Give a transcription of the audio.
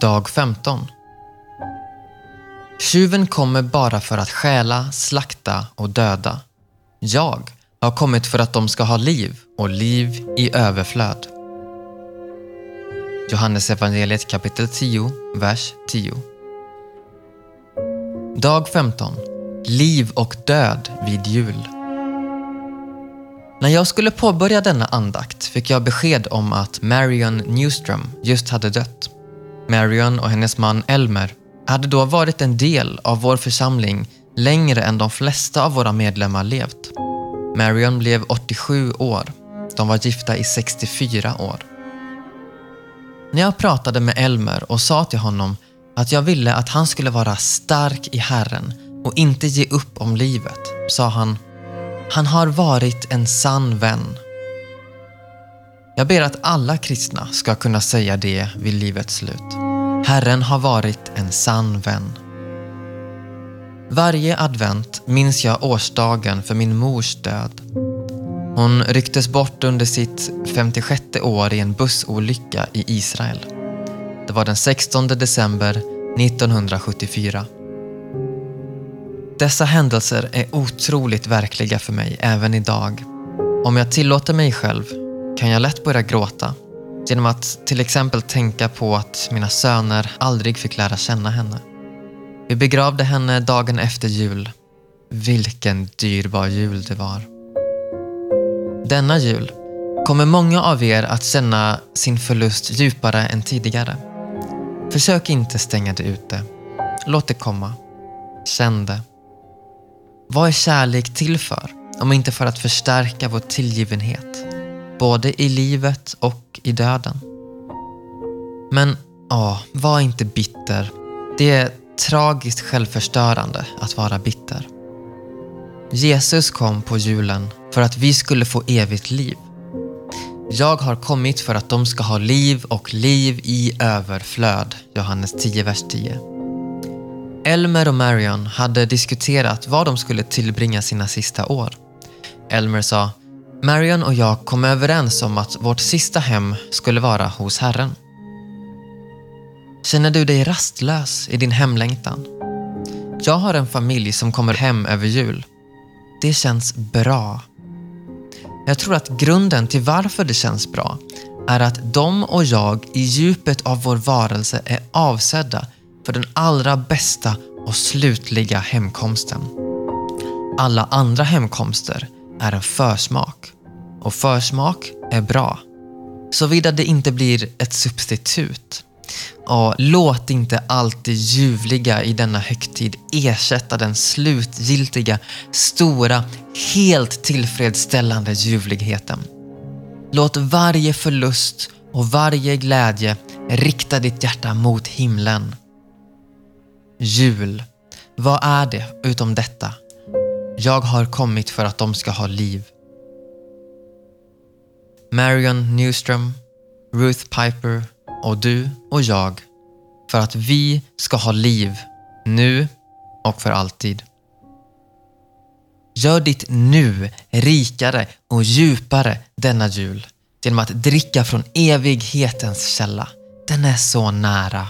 Dag 15. Tjuven kommer bara för att stjäla, slakta och döda. Jag har kommit för att de ska ha liv och liv i överflöd. Johannes evangeliet kapitel 10, vers 10. Dag 15. Liv och död vid jul. När jag skulle påbörja denna andakt fick jag besked om att Marion Newström just hade dött. Marion och hennes man Elmer hade då varit en del av vår församling längre än de flesta av våra medlemmar levt. Marion blev 87 år. De var gifta i 64 år. När jag pratade med Elmer och sa till honom att jag ville att han skulle vara stark i Herren och inte ge upp om livet, sa han han har varit en sann vän. Jag ber att alla kristna ska kunna säga det vid livets slut. Herren har varit en sann vän. Varje advent minns jag årsdagen för min mors död. Hon rycktes bort under sitt 56 år i en bussolycka i Israel. Det var den 16 december 1974. Dessa händelser är otroligt verkliga för mig även idag. Om jag tillåter mig själv kan jag lätt börja gråta genom att till exempel tänka på att mina söner aldrig fick lära känna henne. Vi begravde henne dagen efter jul. Vilken dyrbar jul det var. Denna jul kommer många av er att känna sin förlust djupare än tidigare. Försök inte stänga det ute. Låt det komma. Känn det. Vad är kärlek till för? Om inte för att förstärka vår tillgivenhet. Både i livet och i döden. Men, ja, var inte bitter. Det är tragiskt självförstörande att vara bitter. Jesus kom på julen för att vi skulle få evigt liv. Jag har kommit för att de ska ha liv och liv i överflöd. Johannes 10, vers 10. Elmer och Marion hade diskuterat var de skulle tillbringa sina sista år. Elmer sa, Marion och jag kom överens om att vårt sista hem skulle vara hos Herren. Känner du dig rastlös i din hemlängtan? Jag har en familj som kommer hem över jul. Det känns bra. Jag tror att grunden till varför det känns bra är att de och jag i djupet av vår varelse är avsedda för den allra bästa och slutliga hemkomsten. Alla andra hemkomster är en försmak och försmak är bra. Såvida det inte blir ett substitut. Och låt inte allt det ljuvliga i denna högtid ersätta den slutgiltiga, stora, helt tillfredsställande ljuvligheten. Låt varje förlust och varje glädje rikta ditt hjärta mot himlen Jul. Vad är det utom detta? Jag har kommit för att de ska ha liv. Marion Newström, Ruth Piper och du och jag för att vi ska ha liv nu och för alltid. Gör ditt nu rikare och djupare denna jul genom att dricka från evighetens källa. Den är så nära.